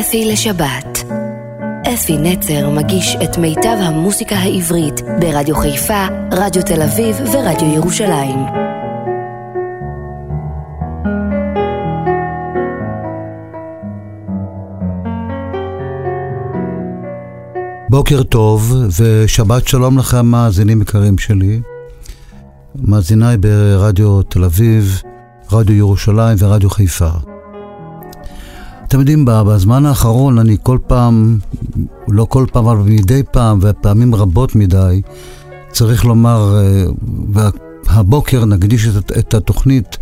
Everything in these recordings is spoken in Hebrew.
אפי לשבת. אפי נצר מגיש את מיטב המוסיקה העברית ברדיו חיפה, רדיו תל אביב ורדיו ירושלים. בוקר טוב ושבת שלום לכם מאזינים יקרים שלי. מאזיניי ברדיו תל אביב, רדיו ירושלים ורדיו חיפה. אתם יודעים, בזמן האחרון אני כל פעם, לא כל פעם, אבל מדי פעם, ופעמים רבות מדי, צריך לומר, אה, והבוקר נקדיש את, התוכנית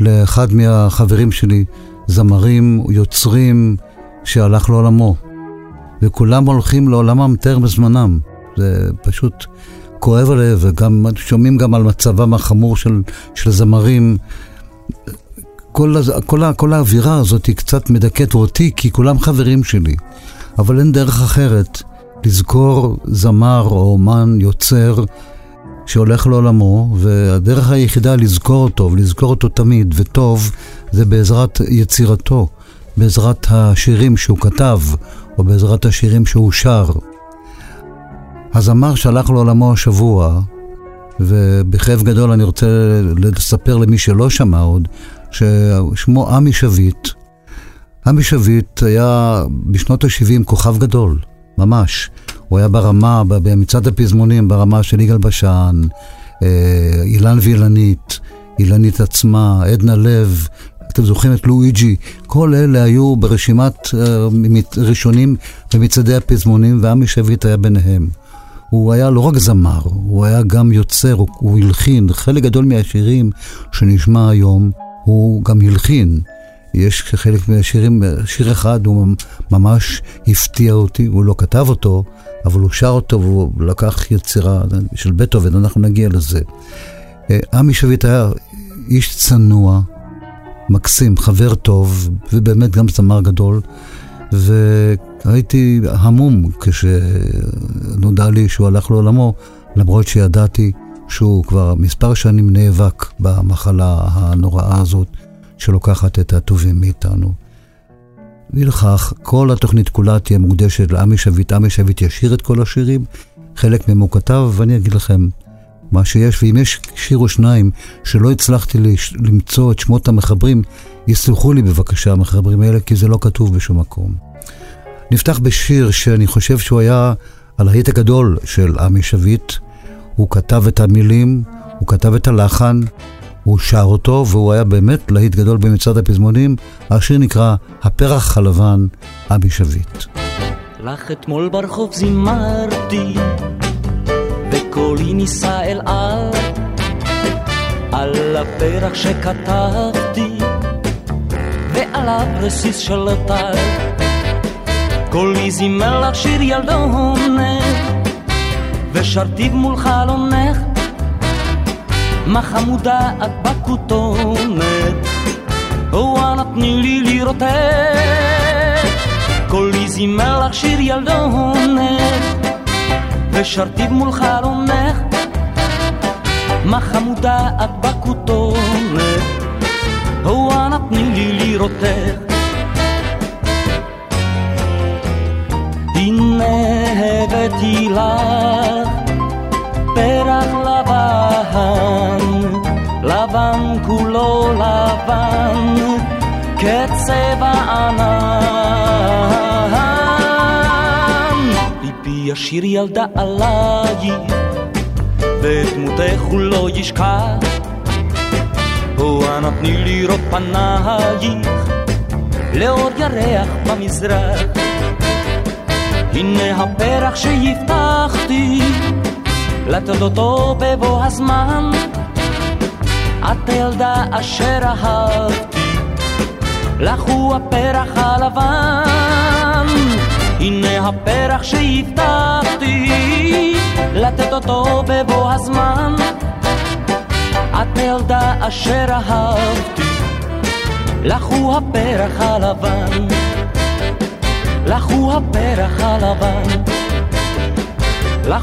לאחד מהחברים שלי, זמרים, יוצרים, שהלך לעולמו. וכולם הולכים לעולמם טרם בזמנם. זה פשוט כואב הלב, וגם שומעים גם על מצבם החמור של, של זמרים. כל, כל, כל האווירה הזאת היא קצת מדכאת אותי, כי כולם חברים שלי. אבל אין דרך אחרת לזכור זמר או אומן, יוצר, שהולך לעולמו, והדרך היחידה לזכור אותו, ולזכור אותו תמיד, וטוב, זה בעזרת יצירתו, בעזרת השירים שהוא כתב, או בעזרת השירים שהוא שר. הזמר שהלך לעולמו השבוע, ובכאב גדול אני רוצה לספר למי שלא שמע עוד, ששמו עמי שביט. עמי שביט היה בשנות ה-70 כוכב גדול, ממש. הוא היה ברמה, במצעד הפזמונים, ברמה של יגאל בשן, אה, אילן ואילנית, אילנית עצמה, עדנה לב, אתם זוכרים את לואיג'י, כל אלה היו ברשימת uh, ראשונים במצעדי הפזמונים, ועמי שביט היה ביניהם. הוא היה לא רק זמר, הוא היה גם יוצר, הוא, הוא הלחין. חלק גדול מהשירים שנשמע היום, הוא גם הלחין. יש חלק מהשירים, שיר אחד הוא ממש הפתיע אותי, הוא לא כתב אותו, אבל הוא שר אותו והוא לקח יצירה של בטהובן, אנחנו נגיע לזה. אה, עמי שביט היה איש צנוע, מקסים, חבר טוב, ובאמת גם זמר גדול. והייתי המום כשנודע לי שהוא הלך לעולמו, למרות שידעתי שהוא כבר מספר שנים נאבק במחלה הנוראה הזאת שלוקחת את הטובים מאיתנו. ולכך, כל התוכנית כולה תהיה מוקדשת לעמי שביט. עמי שביט ישיר את כל השירים, חלק מהם הוא כתב, ואני אגיד לכם, מה שיש, ואם יש שיר או שניים שלא הצלחתי למצוא את שמות המחברים, יסלחו לי בבקשה המחברים האלה, כי זה לא כתוב בשום מקום. נפתח בשיר שאני חושב שהוא היה הלהיט הגדול של עמי שביט. הוא כתב את המילים, הוא כתב את הלחן, הוא שר אותו, והוא היה באמת להיט גדול במצעד הפזמונים. השיר נקרא "הפרח הלבן, עמי שביט". לך אתמול ברחוב זימרתי וקולי נישא אל על, על הפרח שכתבתי, ועל הפרסיס של טל. קולי זימר לך שיר ילדונת, ושרתיו מול חלונך, מה חמודה את בכותונת, אנא תני לי לראותך. קולי זימר לך שיר ילדונת, ושרתיו מול חלונך, מה חמודה את בכותונת, אנא תני לי לראותך. הנה הבאתי לך פרח לבן, לבן כולו לבן, כצבע ענן. ישיר ילדה עלייך, ואת דמותך הוא לא ישכח. אנא תני לראות פנייך, לאור ירח במזרח. הנה הפרח שהבטחתי, לתת אותו בבוא הזמן. את הילדה אשר אהבתי, לך הוא הפרח הלבן. הנה הפרח שהבטחתי לתת אותו בבוא הזמן את ילדה אשר אהבתי לך הוא הפרח הלבן הוא הפרח הלבן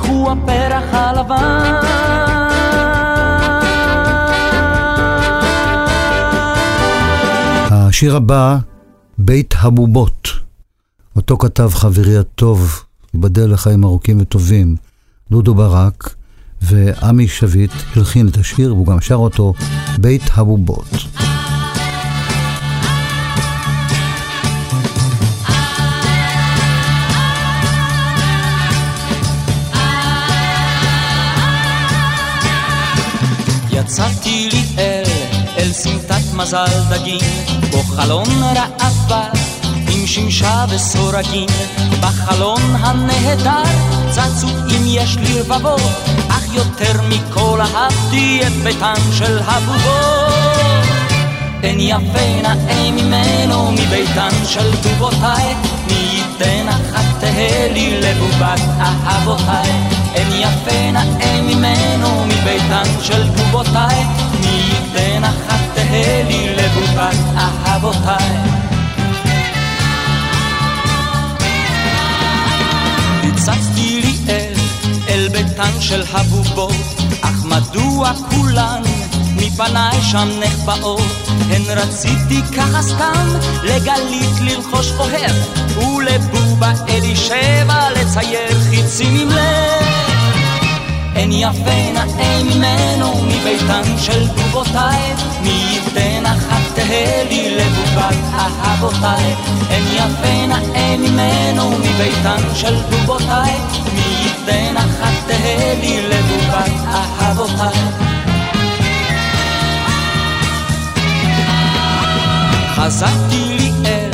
הוא הפרח הלבן השיר הבא, בית הבובות. אותו כתב חברי הטוב, ייבדל לחיים ארוכים וטובים, דודו ברק, ועמי שביט הלחין את השיר, והוא גם שר אותו, בית הבובות. יצאתי לי אל, אל סמטת מזל דגים, בו חלון ראווה עם שמשה וסורגים, בחלון הנהדר צצו אם יש לי רבבות, אך יותר מכל אהבתי את ביתן של הבובות. אין יפה נאה ממנו מביתן של טובותיי, מי ייתן אחת תהא לי לבובת אהבותיי. אין יפה נאה ממנו מביתן של טובותיי, מי ייתן אחת תהא לי לבובת אהבותיי. הצצתי לי אל, אל ביתן של הבובות, אך מדוע כולן מפניי שם נחבאות? הן רציתי ככה סתם לגלית ללחוש אוהב, ולבובה אלישבע לצייר חיצים עם לב. אין יפה נאה ממנו מביתן של בובותיי, מי ייתן אחת תהא לי לבובת אהבותיי. אין יפה נאה ממנו מביתן של בובותיי, מי ייתן אחת תהא לי לבובת אהבותיי. חזרתי לי אל,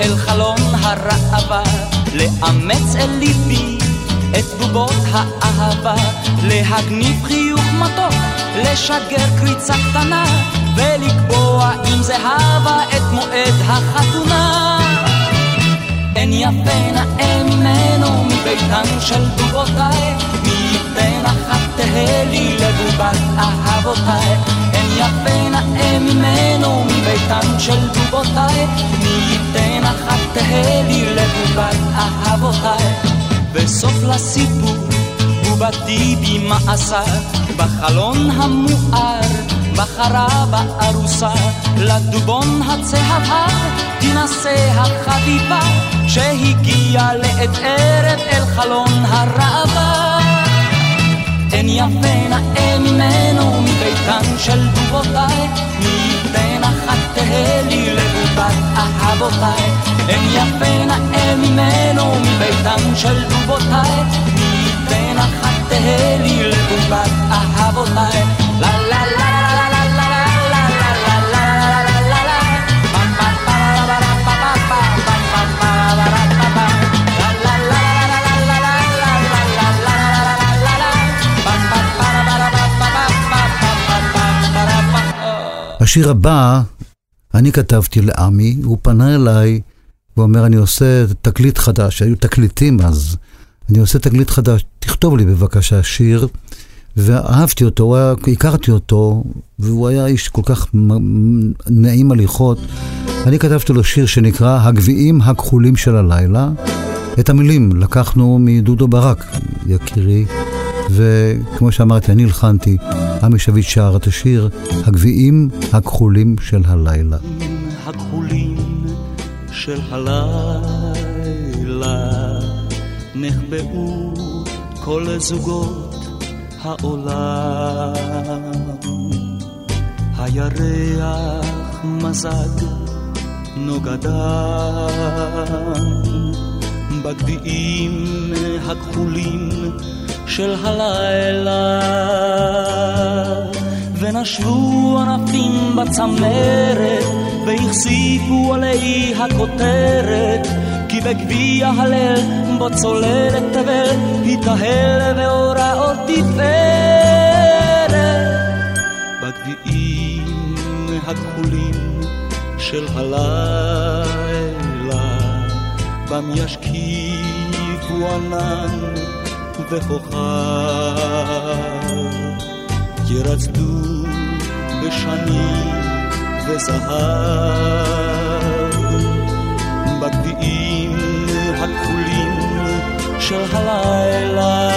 אל חלון הראווה, לאמץ אל ליבי את בובות האהבה, להגניב חיוך מתוק, לשגר קריצה קטנה, ולקבוע עם זהבה את מועד החתונה. אין יפה נאה ממנו מביתן של בובותיי, מי ייתן אחת תהא לי לבובת אהבותיי. אין יפה נאה ממנו מביתן של בובותיי, מי ייתן אחת תהא לי לבובת אהבותיי. וסוף לסיפור, בובתי במעשה, בחלון המואר, בחרה בארוסה, לדובון הצהבה, תינשא החביבה, שהגיעה לעת ערב אל חלון הראווה. אין יפה נאה ממנו מביתן של דובותיי, מי ייתן אחת תהא לי לבובת אהבותיי. אין יפה נאה ממנו מביתן של דובותיי, מי אחת תהא לי לבובת אהבותיי. השיר הבא, אני כתבתי לעמי, הוא פנה אליי, הוא אומר, אני עושה תקליט חדש, היו תקליטים אז, אני עושה תקליט חדש, תכתוב לי בבקשה שיר. ואהבתי אותו, היה, הכרתי אותו, והוא היה איש כל כך נעים הליכות. אני כתבתי לו שיר שנקרא הגביעים הכחולים של הלילה. את המילים לקחנו מדודו ברק, יקירי. וכמו שאמרתי, אני הלחנתי, עמי שביט שר את השיר, הגביעים הכחולים של הלילה. הכחולים של הלילה. נחבאו כל זוגות העולם. הירח מזג נוגדם. בגביעים הכחולים של הלילה ונשבו ענפים בצמרת והחזיקו עלי הכותרת כי בגביע הלל בו צוללת תבל התאהל ואורה עוד תפארת. בגביעים הכחולים של הלילה בם ישקיפו ענן וכוכב, ירצדו בשנים וזהב, בגביעים הכחולים של הלילה,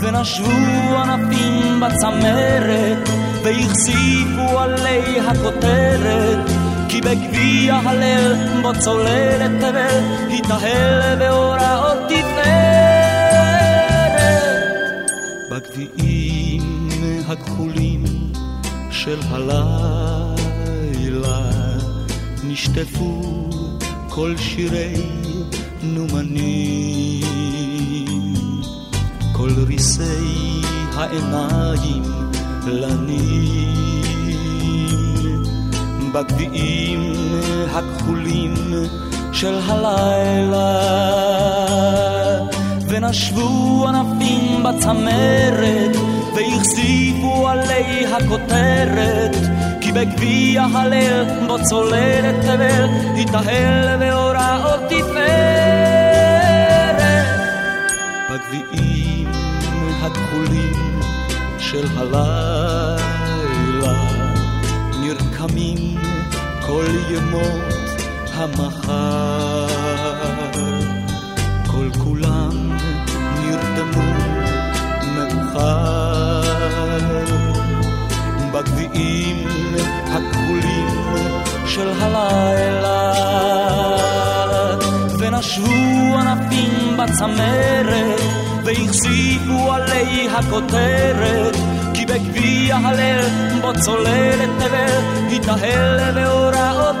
ונשבו ענפים בצמרת, והחזיקו עלי הכותרת, כי בגביע הלל בו צוללת תבל, התאהל באורה של הלילה. נשטפו כל שירי נומנים, כל ריסי העיניים לנים, בגביעים הכחולים של הלילה, ונשבו ענפים בצמרת, והכסיפו עלי הכותרת, כי בגביע הלל בו צוללת תבל, התאהל ואורה עוד תפארת. בגביעים הכחולים של הלילה, נרקמים כל ימות המחר, כל כולם נרדמו מאוחר, בגביעים הכחולים של הלילה, ונשבו ענפים בצמרת, והכסיפו עלי הכותרת, כי בגביע הלל בו צוללת תבל, התאהל באורה עוד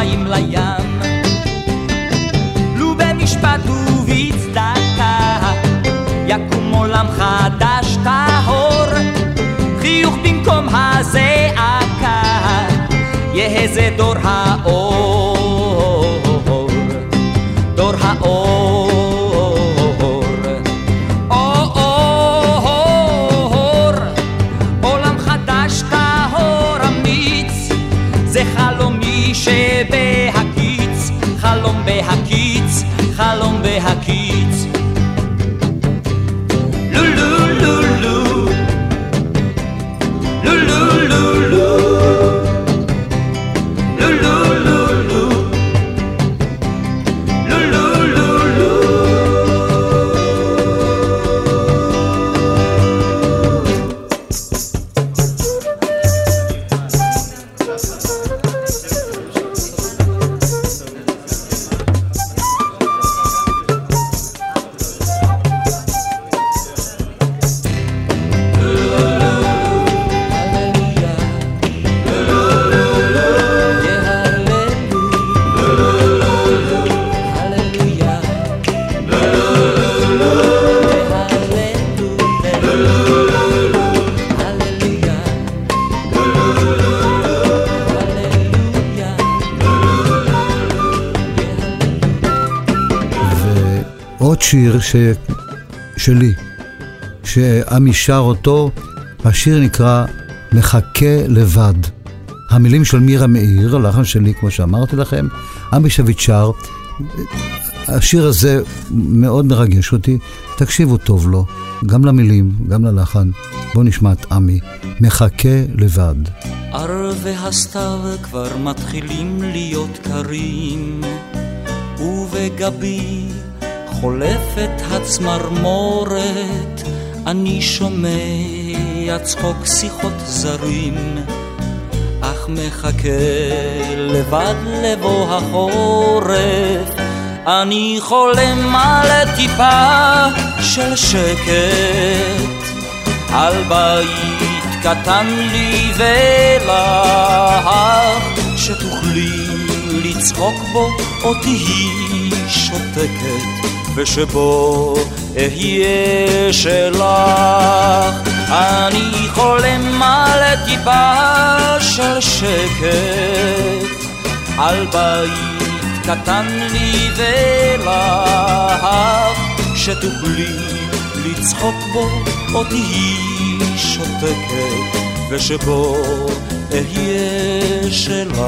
מים לים. לו במשפט ובצדקה יקום עולם חדש טהור. חיוך במקום הזעקה יהא זה דור האור שיר ש... שלי, שעמי שר אותו, השיר נקרא מחכה לבד. המילים של מירה מאיר, הלחן שלי, כמו שאמרתי לכם, עמי שביט שר. השיר הזה מאוד מרגש אותי, תקשיבו טוב לו, גם למילים, גם ללחן. בואו נשמע את עמי, מחכה לבד. ערבי הסתיו כבר מתחילים להיות קרים, ובגבי חולפת הצמרמורת, אני שומע צחוק שיחות זרים, אך מחכה לבד לבוא החורף. אני חולם על טיפה של שקט, על בית קטן לי ולך, שתוכלי לצחוק בו או תהי שותקת. ושבו אהיה שלך. אני חולם על טיפה של שקט, על בית קטן לי ולך, שתוכלי לצחוק בו או תהי שותקת, ושבו אהיה שלך.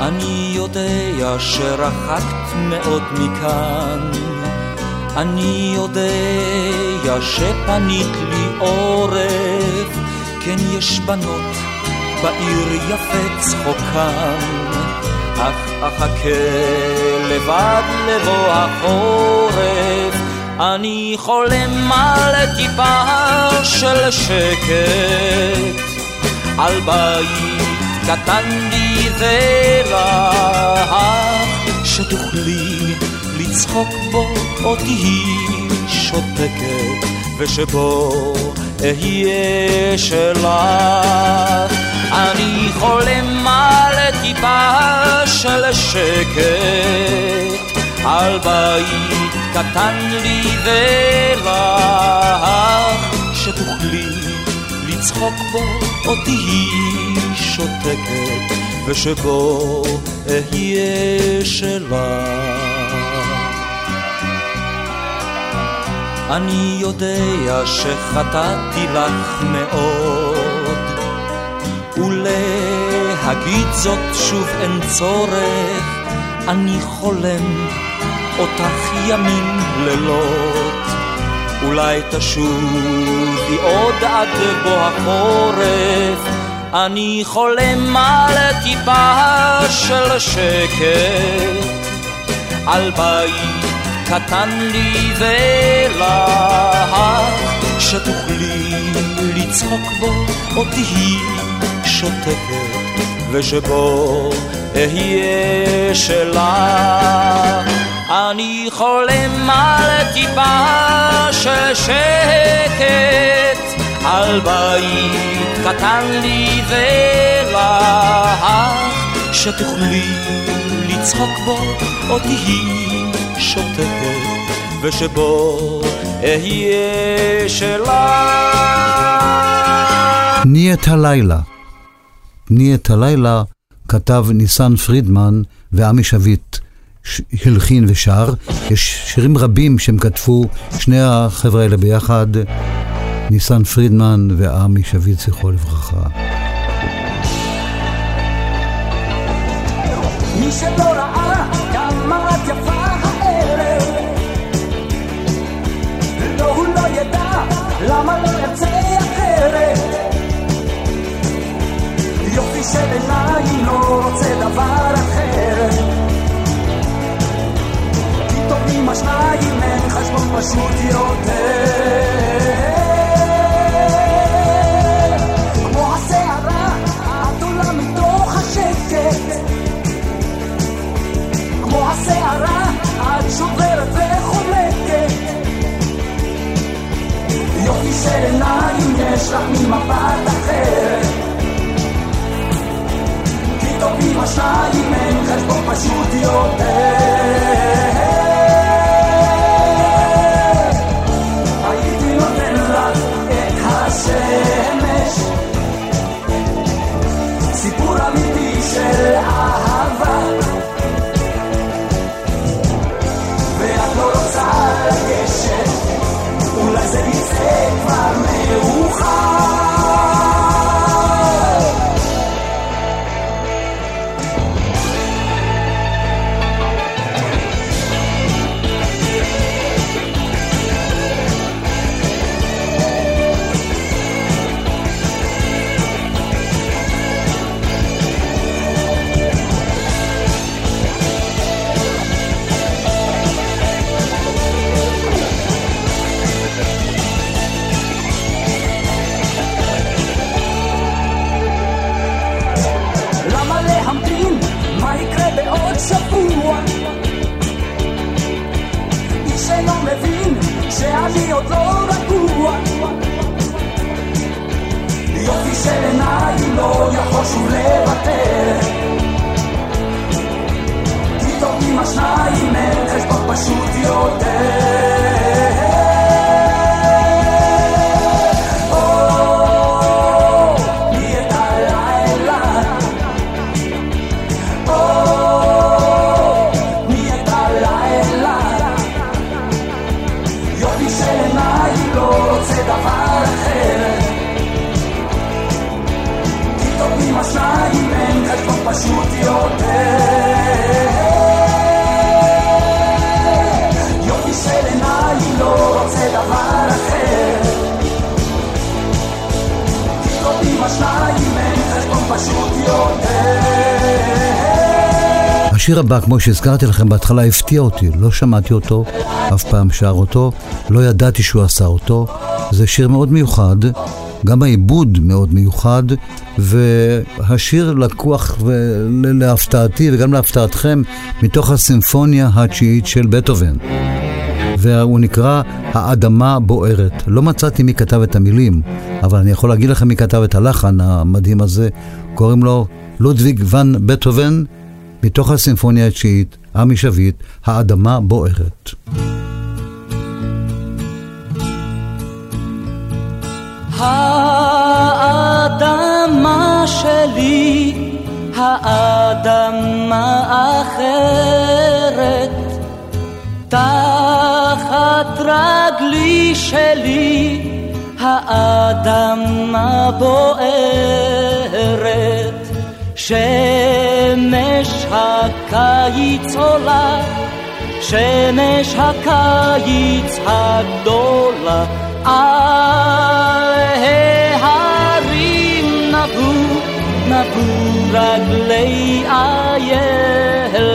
אני יודע שרחקת מאוד מכאן, אני יודע שפנית לי עורף, כן יש בנות בעיר יפה צחוקן, אך אחכה לבד לבוא החורף, אני חולם על טיפה של שקט, על בית קטן לי ולך, שתוכלי לצחוק בו או תהי שותקת, ושבו אהיה שלך. אני חולם על טיפה של שקט, על בית קטן לי ולך, שתוכלי לצחוק בו או תהי שותקת, ושבו אהיה שלה. אני יודע שחטאתי לך מאוד, ולהגיד זאת שוב אין צורך, אני חולם אותך ימים לילות. אולי תשובי עוד עד בוא החורף, אני חולם על טיפה של שקט, על בית קטן לי ולך, שתוכלי לצחוק בו או תהי שותקת, ושבו אהיה שלך. אני חולם על טיפה של שקט, על בית קטן לי ולך, שתוכלי לצחוק בו או תהי שותקת, ושבו אהיה שלך. תני את הלילה. תני את הלילה כתב ניסן פרידמן ועמי שביט. הלחין ושר. יש שירים רבים שהם כתבו, שני החבר'ה האלה ביחד. ניסן פרידמן ועמי שביט, זכרו לברכה. מי שלא ראה כמה את יפה הערב, לא הוא לא ידע למה לא יצא אחרת. יופי של לא רוצה דבר אחר. כי טובים השניים אין חשבון פשוט יותר. של עיניים יש לך ממבט אחר כי טובים השניים אין חשבון פשוט יותר הבא, כמו שהזכרתי לכם בהתחלה, הפתיע אותי. לא שמעתי אותו, אף פעם שר אותו, לא ידעתי שהוא עשה אותו. זה שיר מאוד מיוחד, גם העיבוד מאוד מיוחד, והשיר לקוח להפתעתי וגם להפתעתכם מתוך הסימפוניה התשיעית של בטהובן. והוא נקרא האדמה בוערת. לא מצאתי מי כתב את המילים, אבל אני יכול להגיד לכם מי כתב את הלחן המדהים הזה. קוראים לו לודוויג ון בטהובן, מתוך הסימפוניה התשיעית, עמי שביט, האדמה בוערת. האדמה שלי, האדמה אחרת, תחת רגלי שלי, האדמה בוערת, שמש הקיץ עולה, שמש הקיץ הגדולה, על ההרים נבו, נבו רגלי איילת,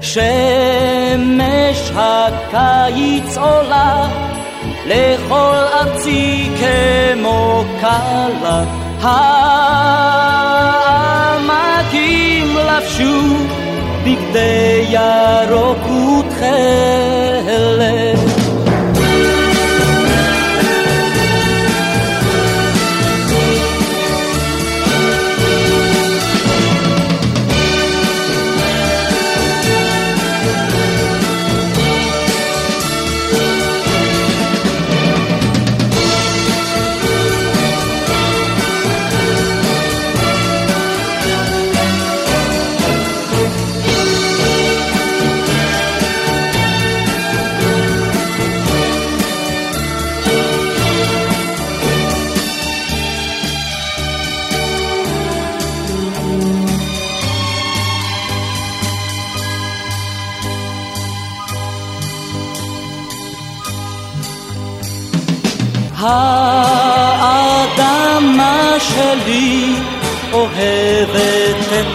שמש הקיץ עולה, לכל ארצי כמו קלה, העמקים לבשו בגדי ירוק ותכלת.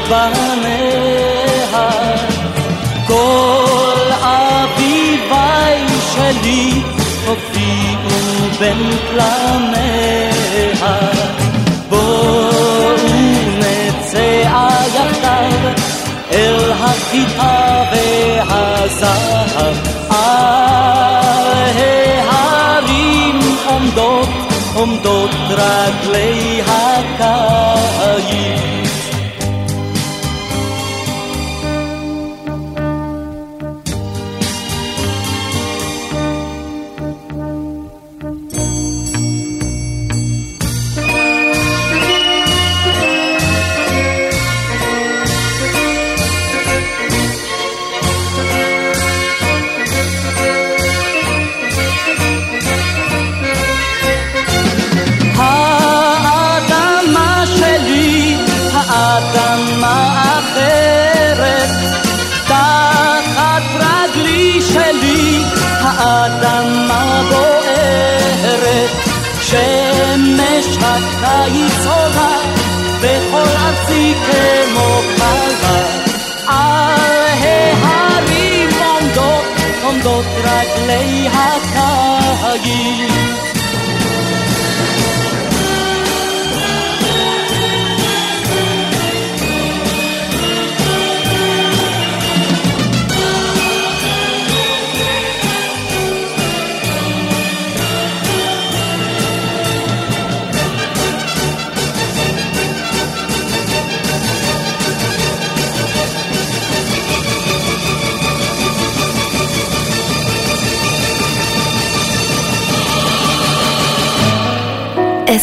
בניה כל אביבי שלי הופיעו בין פלמיה בואו נצא יחדיו אל החיטה והזהב. עומדות, עומדות רגלי הקיץ. שמש הקיץ עולה, בכל ארצי כמו קלה. על ההרים עומדות, עומדות רגלי הקיץ.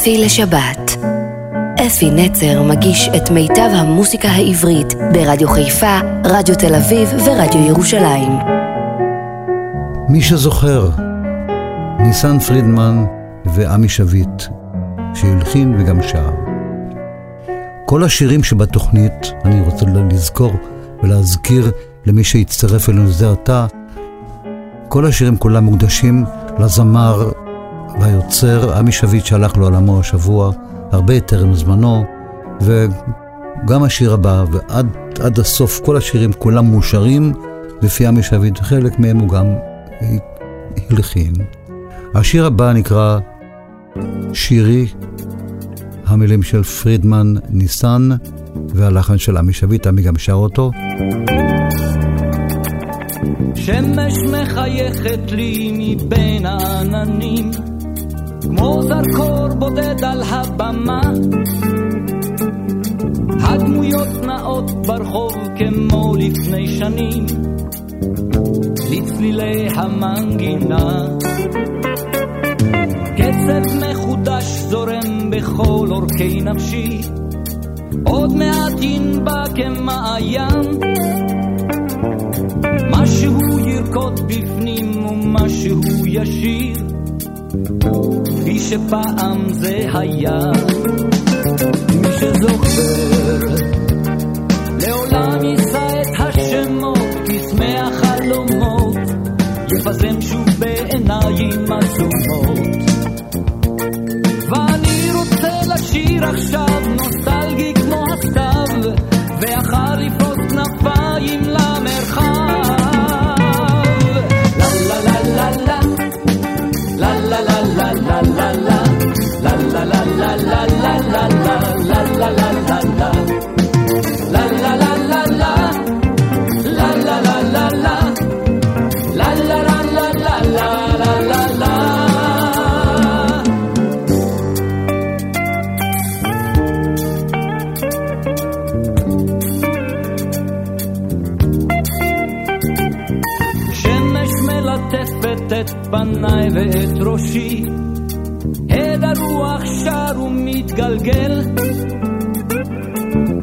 אפי לשבת. אפי נצר מגיש את מיטב המוסיקה העברית ברדיו חיפה, רדיו תל אביב ורדיו ירושלים. מי שזוכר, ניסן פרידמן ועמי שביט, שהלחין וגם שר. כל השירים שבתוכנית, אני רוצה לזכור ולהזכיר למי שהצטרף אלינו זה עתה, כל השירים כולם מוקדשים לזמר והיוצר עמי שביט שהלך לעולמו השבוע, הרבה טרם זמנו, וגם השיר הבא ועד הסוף כל השירים כולם מאושרים לפי עמי שביט, וחלק מהם הוא גם הלחין. השיר הבא נקרא שירי, המילים של פרידמן ניסן והלחן של עמי שביט, עמי גם שר אותו. שמש מחייכת לי מבין העננים, כמו זרקור בודד על הבמה. הדמויות נעות ברחוב כמו לפני שנים, לצלילי המנגינה. קצב מחודש זורם בכל אורכי נפשי, עוד מעט ינבע כמעיין. משהו ירקוד בפנים ומשהו ישיר, כפי שפעם זה היה. מי שזוכר, לעולם יישא את השמות, קסמי החלומות, יפזם שוב בעיניים עצומות. את פניי ואת ראשי, הד הרוח שר ומתגלגל.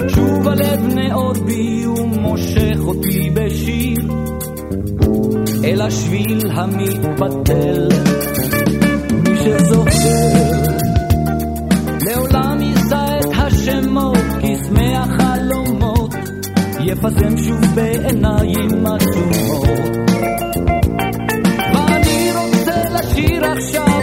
שוב הלב נאור בי ומושך אותי בשיר, אל השביל המתפתל. מי שזוכר, לעולם יישא את השמות, קסמי החלומות, יפזם שוב בעיניים עצומות. עכשיו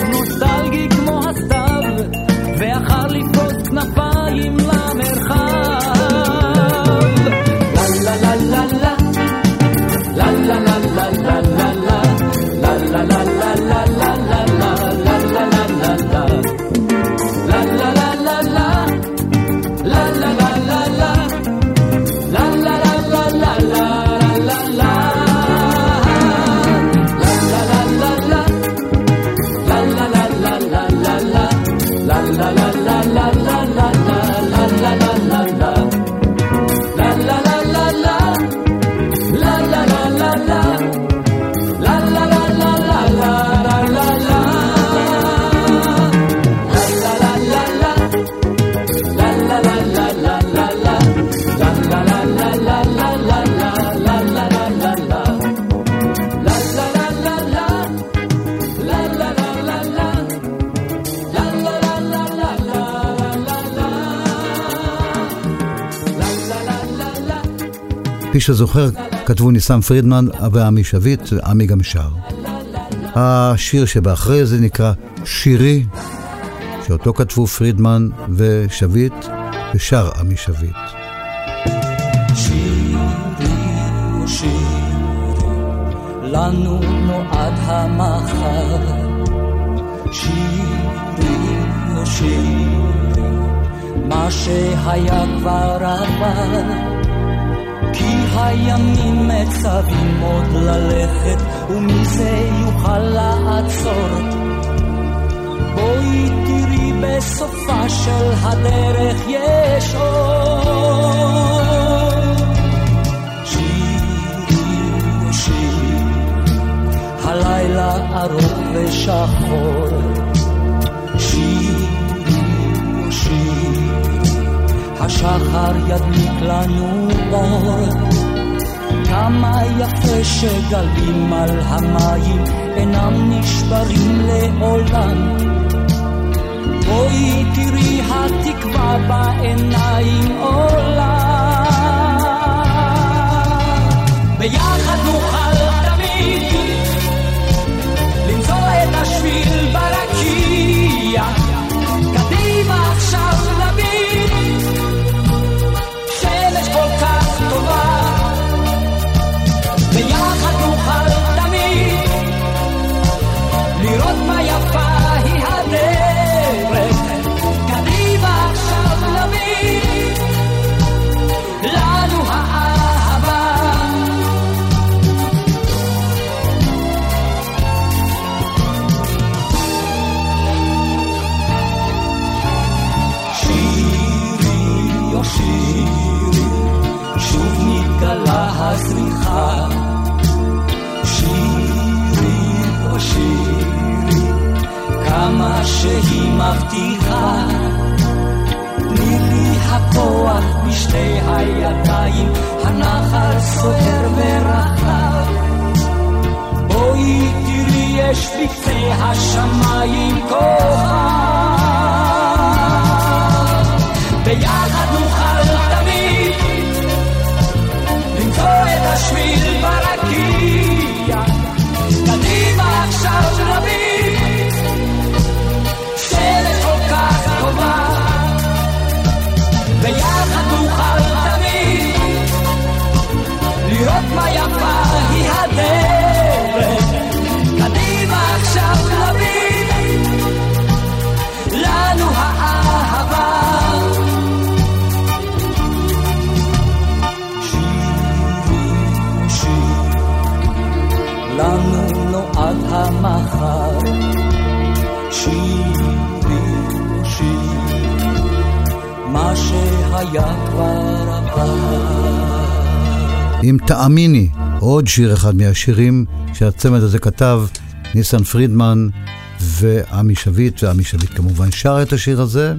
שזוכר, כתבו ניסן פרידמן ועמי שביט, עמי גם שר. השיר שבאחרי זה נקרא שירי, שאותו כתבו פרידמן ושביט, ושר עמי שביט. לנו נועד המחר, שירי שירי, מה שהיה כבר עבר. כי הימים מצווים עוד ללכת, ומזה יוכל לעצור. בואי תראי בסופה של הדרך יש אור. שירי שירי, הלילה ארוך ושחור. השחר ידליק לנו אור. כמה יפה שגלים על המים אינם נשברים לעולם. בואי תראי התקווה בעיניים עולה. ביחד נוכל תמיד למצוא את השביל ברקיע. קדימה עכשיו האמיני, עוד שיר אחד מהשירים שהצמד הזה כתב ניסן פרידמן ועמי שביט, ועמי שביט כמובן שר את השיר הזה.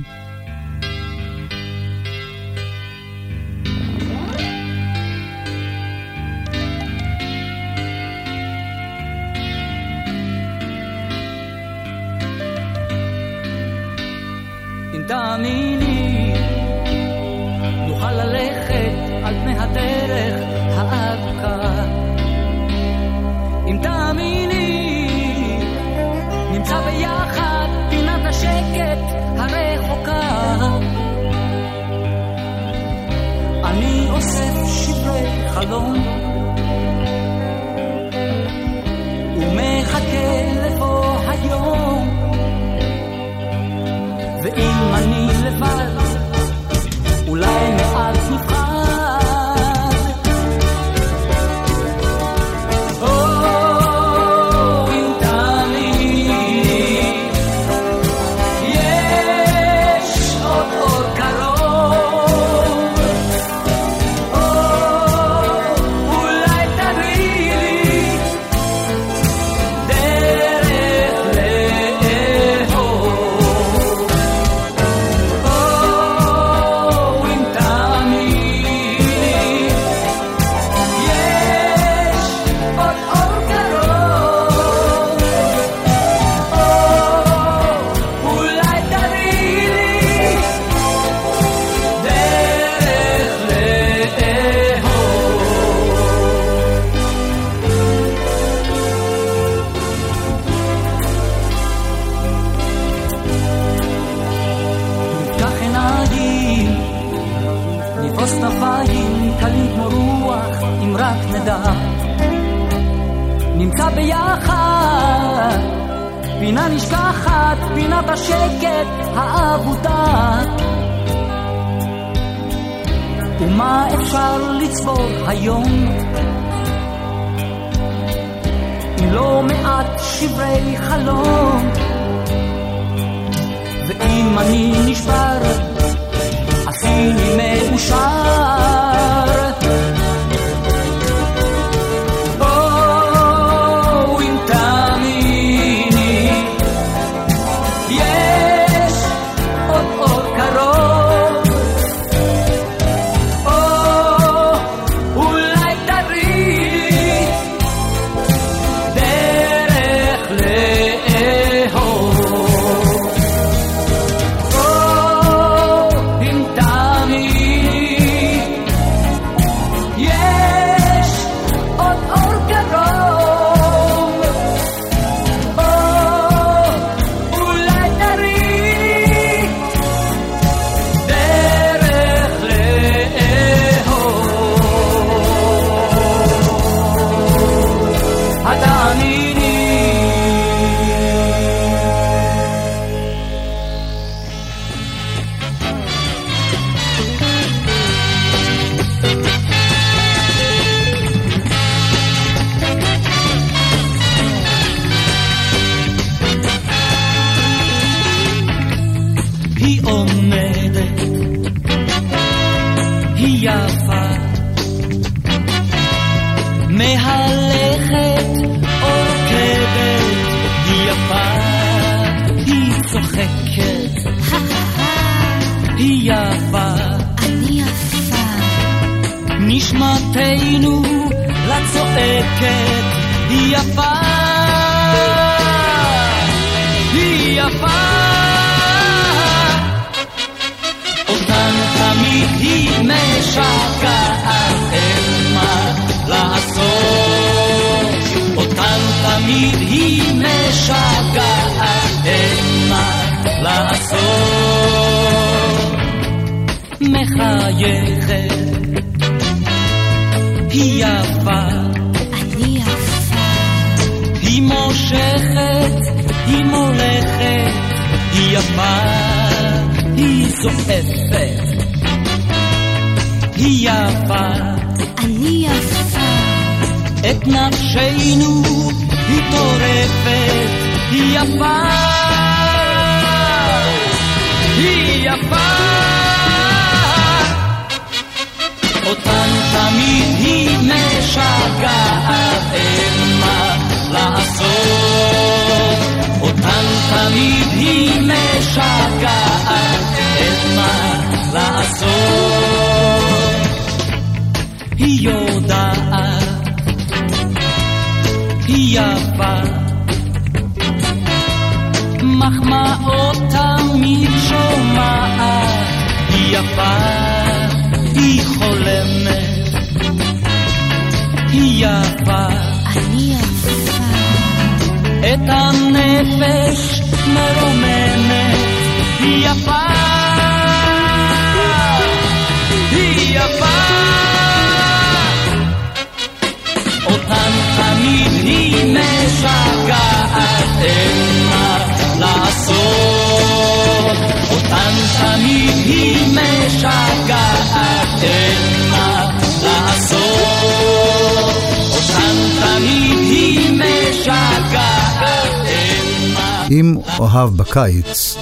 ביחד. פינה נשכחת, פינת השקט האבודה. ומה אפשר לצבור היום? עם לא מעט שברי חלום. ואם אני נשבר, אז מאושר. היא יפה. מחמאות תמיד שומעת, היא יפה, היא חולמת, היא יפה, אני יפה. את הנפש מרוממת, היא יפה, מה מה... אם אוהב בקיץ,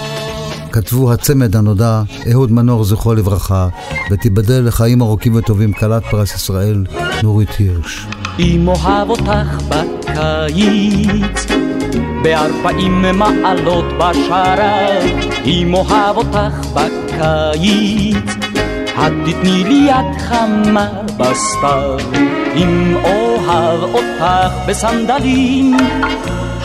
כתבו הצמד הנודע אהוד מנור זכרו לברכה, ותיבדל לחיים ארוכים וטובים כלת פרס ישראל נורית הירש. אם אוהב אותך בקיץ, בארבעים מעלות בשרב, אם אוהב אותך בקיץ, את תתני לי יד חמה בסתיו, אם אוהב אותך בסנדלים,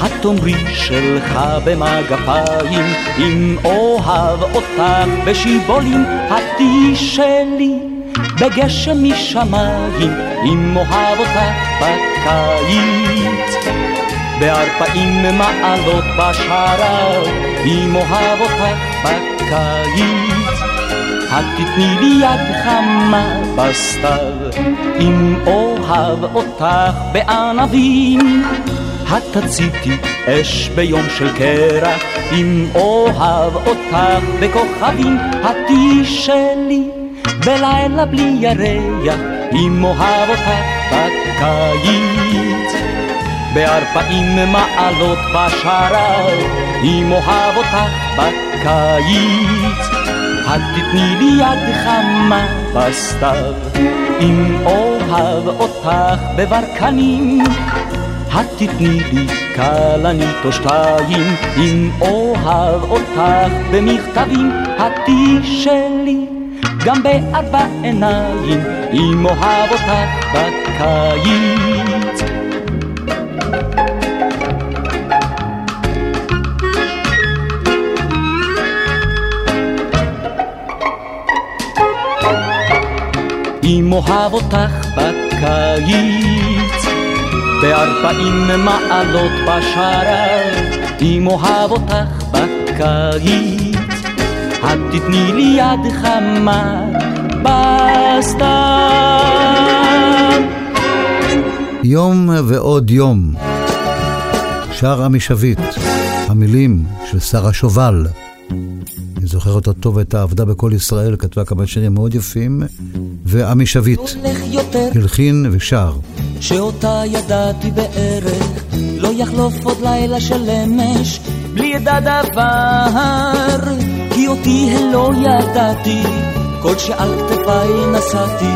התאמרי שלך במגפיים, אם אוהב אותך בשיבולים, התי שלי בגשם משמיים, אם אוהב אותך בקיץ. בארבעים מעלות בשרב, אם אוהב אותך בקיץ. את תתני לי יד חמה בסתיו, אם אוהב אותך בענבים. התציתי אש ביום של קרח, אם אוהב אותך בכוכבים, התי שלי בלילה בלי ירח, אם אוהב אותך בקיץ. בארבעים מעלות בשרב, אם אוהב אותך בקיץ. את תתני לי יד חמה בסתיו, אם אוהב אותך בברקנים. את תתני לי כלנית או שתיים, אם אוהב אותך במכתבים, התי שלי. גם בארבע עיניים, אם אוהב אותך בקיץ. אם אוהב אותך בקיץ, בארבעים מעלות בשרב, אם אוהב אותך בקיץ, את תתני לי יד חמה בסתיו. יום ועוד יום. שר עמי שביט, המילים של שרה שובל. אני זוכר אותה טוב, הייתה עבדה בכל ישראל, כתבה כמה שירים מאוד יפים. ועמי שביט, הלחין ושר. שאותה ידעתי בערך, לא יחלוף עוד לילה של אמש, בלי ידע דבר, כי אותי לא ידעתי, כל שעל כתפיי נסעתי,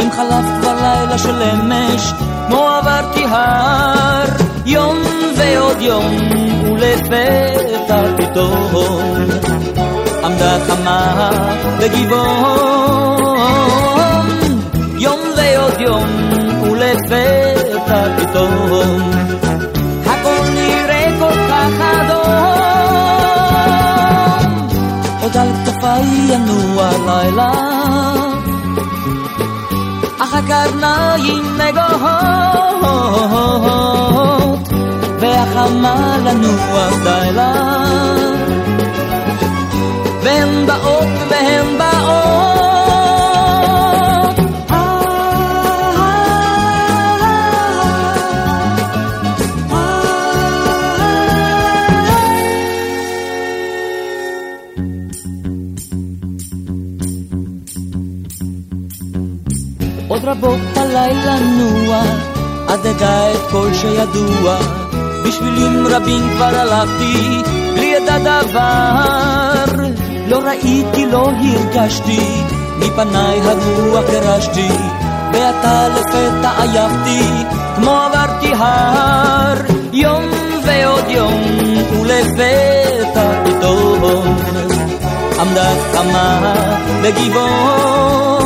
אם חלף כבר לילה של אמש, כמו עברתי הר, יום ועוד יום, ולפתע פתאום, עמדה חמה בגבעון, יום ועוד יום, ולפתע פתאום, על כתפיי ינוע לילה. אך הקרניים נגוהות, והחמה לנוח די לה. והן באות והן באות. רבות הלילה נוע, עד אדע את כל שידוע. בשבילים רבים כבר הלכתי, בלי ידע דבר. לא ראיתי, לא הרגשתי, מפניי הרוח גירשתי, ועתה לפתע עייפתי, כמו עברתי הר. יום ועוד יום, ולפתע פתאום, עמדה חמה בגבעון.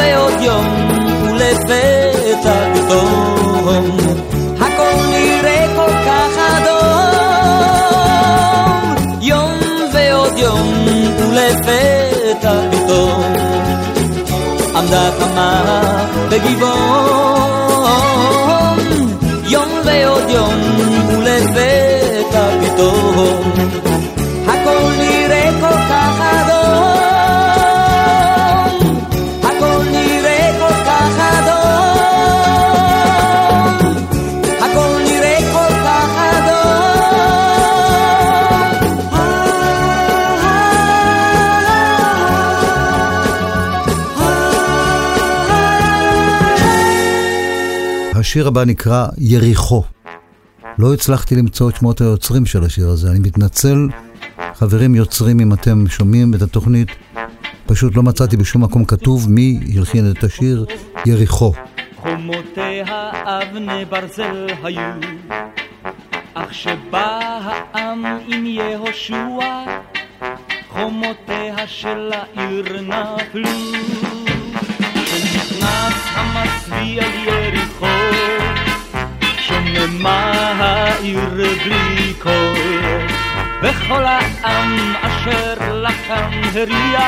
ועוד יום, ולפתע פתאום, הכל נראה כל כך אדום. יום ועוד יום, ולפתע פתאום, עמדה חמה בגבעון. יום ועוד יום, ולפתע פתאום, השיר הבא נקרא יריחו. לא הצלחתי למצוא את שמות היוצרים של השיר הזה, אני מתנצל, חברים יוצרים אם אתם שומעים את התוכנית, פשוט לא מצאתי בשום מקום כתוב מי הלחין את השיר יריחו. חומותיה אבני ברזל היו, אך שבא העם עם יהושע, חומותיה של העיר נפלו. כשנכנס המצביא אל יריחו, שוממה העיר בלי קול, וכל העם אשר לכאן הריע,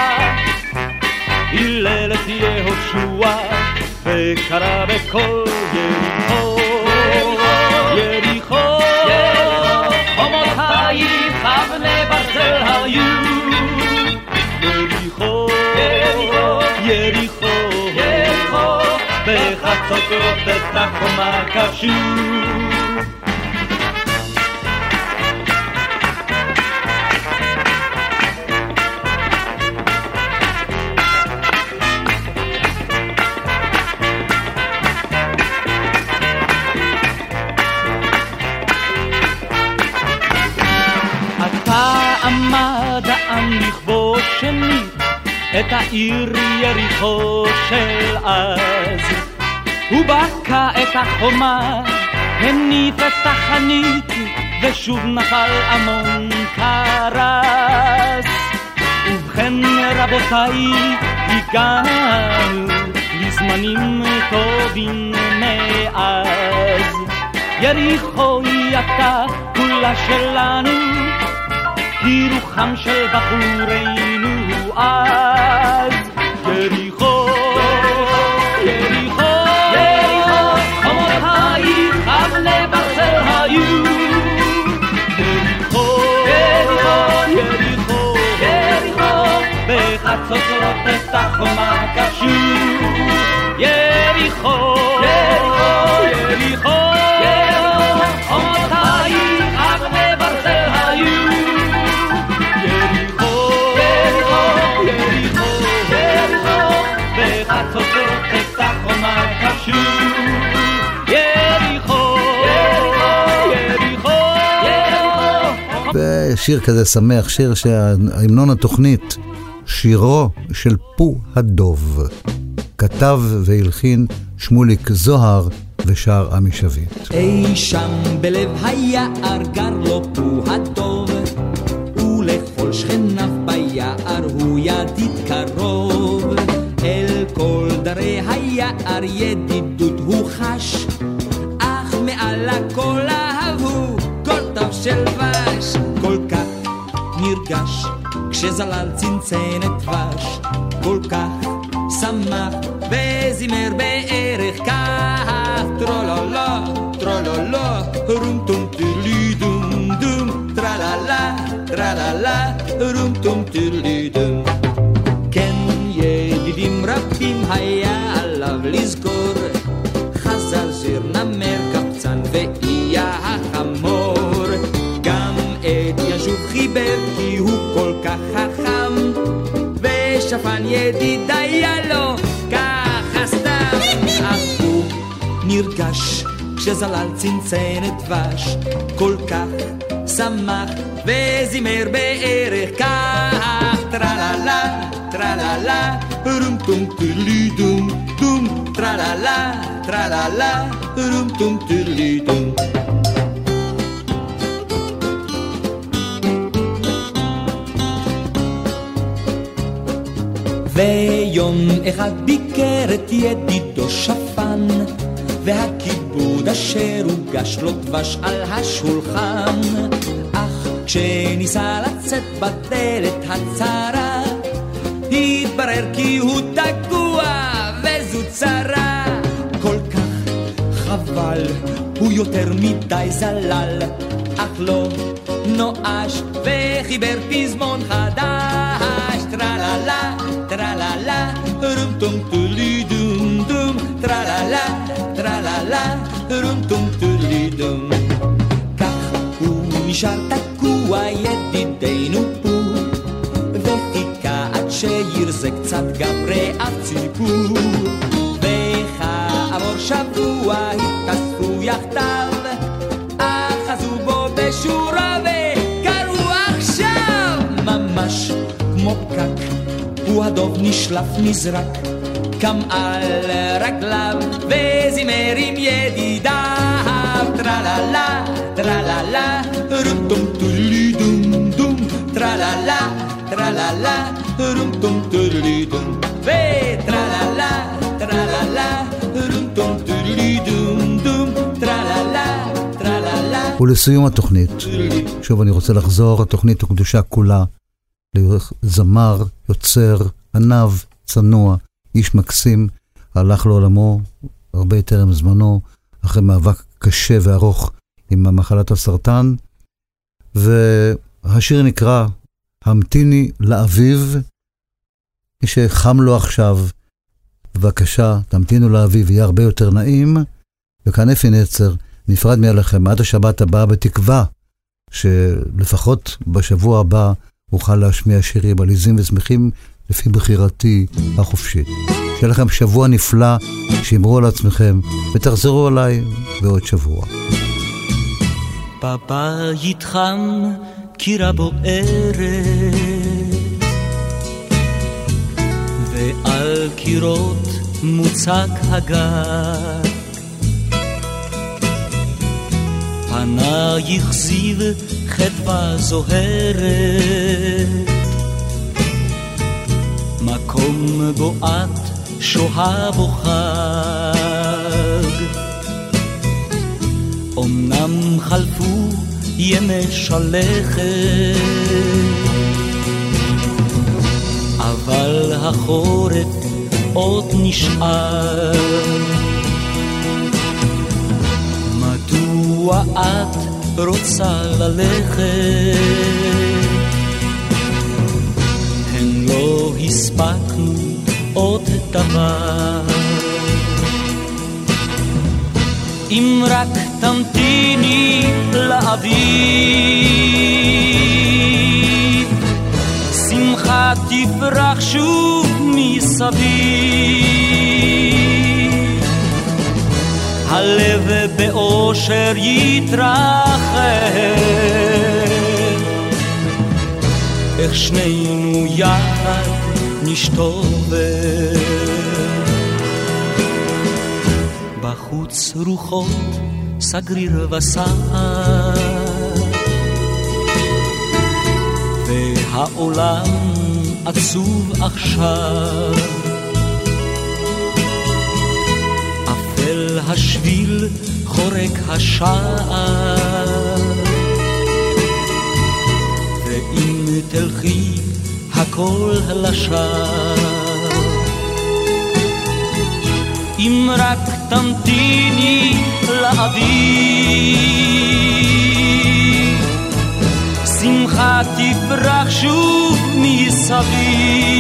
הלל את יהושע, וקרא בקול יריחו, יריחו, בחצות את החומה קשו. עתה עמד העם לכבוש שנית את העיר יריחו של אז. הוא בקע את החומה, הניף את החנית, ושוב נפל עמון קרס. ובכן רבותיי, הגענו לזמנים טובים מאז. יריחו היא עתה כולה שלנו, היא רוחם של בחורינו אז. בחצות רוטט החומה קשו. יריחו, יריחו, יריחו, יריחו, חומותייך אבני ברזל היו. יריחו, יריחו, יריחו, יריחו, בחצות רוטט החומה יריחו, ושיר כזה שמח, שיר שהמנון התוכנית שירו של פו הדוב. כתב והלחין שמוליק זוהר ושר עמי שביט. אי שם בלב היער גר לו פו הדוב, ולכל שכניו ביער הוא ידיד קרוב. אל כל דרי היער ידידות הוא חש, אך מעל הכל אהבו כל טוב של דבש. כל כך נרגש כשזלל צנצנת דבש, כל כך שמח וזימר בערך כך טרולולו, טרולולו, רום טום טילי דום דום, טרללה, טרללה, רום טום טילי כך חכם, ושפן ידיד היה לו ככה סתם. אך הוא נרגש כשזלל צנצנת דבש, כל כך שמח וזימר בערך כך טרללה, טרללה, רום טום טילי דום דום, טרללה, טרללה, רום טום טילי דום. ויום אחד ביקר את ידידו שפן, והכיבוד אשר הוגש לו דבש על השולחן. אך כשניסה לצאת בדלת הצרה, התברר כי הוא תקוע וזו צרה. כל כך חבל, הוא יותר מדי זלל, אך לא נואש וחיבר פזמון חדש. טרללה, טרללה, רום טום טולי דום. כך הוא נשאר תקוע ידידנו פה, וחיכה עד שירזה קצת גם רעב ציפו. וכעבור שבוע התאספו יחדיו, אחזו בו בשורה וקראו עכשיו ממש כמו פקק. הוא הדוב נשלף נזרק, קם על רגליו וזימר עם ידידיו. טרללה, טרללה, רום טום טולי דום דום, טרללה, טרללה, רום טום טולי דום, וטרללה, טרללה, רום טום טולי דום דום, טרללה, טרללה. ולסיום התוכנית, שוב אני רוצה לחזור, התוכנית הוקדושה כולה לזמר, יוצר, עניו, צנוע, איש מקסים, הלך לעולמו הרבה טרם זמנו, אחרי מאבק קשה וארוך עם מחלת הסרטן, והשיר נקרא המתיני לאביב, מי שחם לו עכשיו, בבקשה, תמתינו לאביב, יהיה הרבה יותר נעים, וכאן אפי נצר נפרד מעליכם עד השבת הבאה בתקווה שלפחות בשבוע הבא אוכל להשמיע שירים עליזים ושמחים לפי בחירתי החופשית. שיהיה לכם שבוע נפלא, שימרו על עצמכם ותחזרו אליי בעוד שבוע. בבית חם, קירה בוערת, ועל קירות מוצק הגג. פנייך זיו חדווה זוהרת, מקום בו את שוהה בו חג. אמנם חלפו ימי שלכת, אבל החורף עוד נשאר. מדוע את רוצה ללכת? הן לא הספקנו עוד דבר. אם רק תמתיני לאביב, שמחה תפרח שוב מסביב. הלב באושר יתרחב, איך שנינו יחד נשתובב. בחוץ רוחות סגריר וסער, והעולם עצוב עכשיו. אפל השביל חורק השער, ואם תלכי הכל לשער. אם רק תמתיני לאביב, שמחה תפרח שוב מסביב.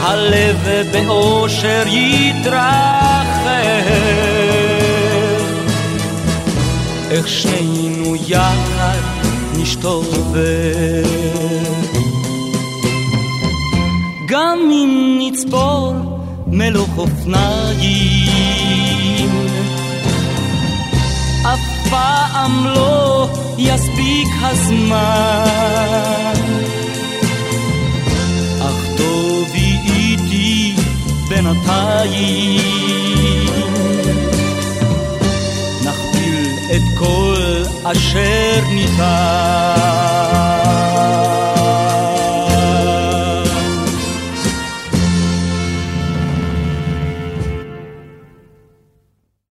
הלב באושר יתרחב, איך שנינו יחד נשתובב. גם אם נצבור מלוך אופניים, אף פעם לא יספיק הזמן. אך טובי איתי בינתיים, כל אשר ניתן.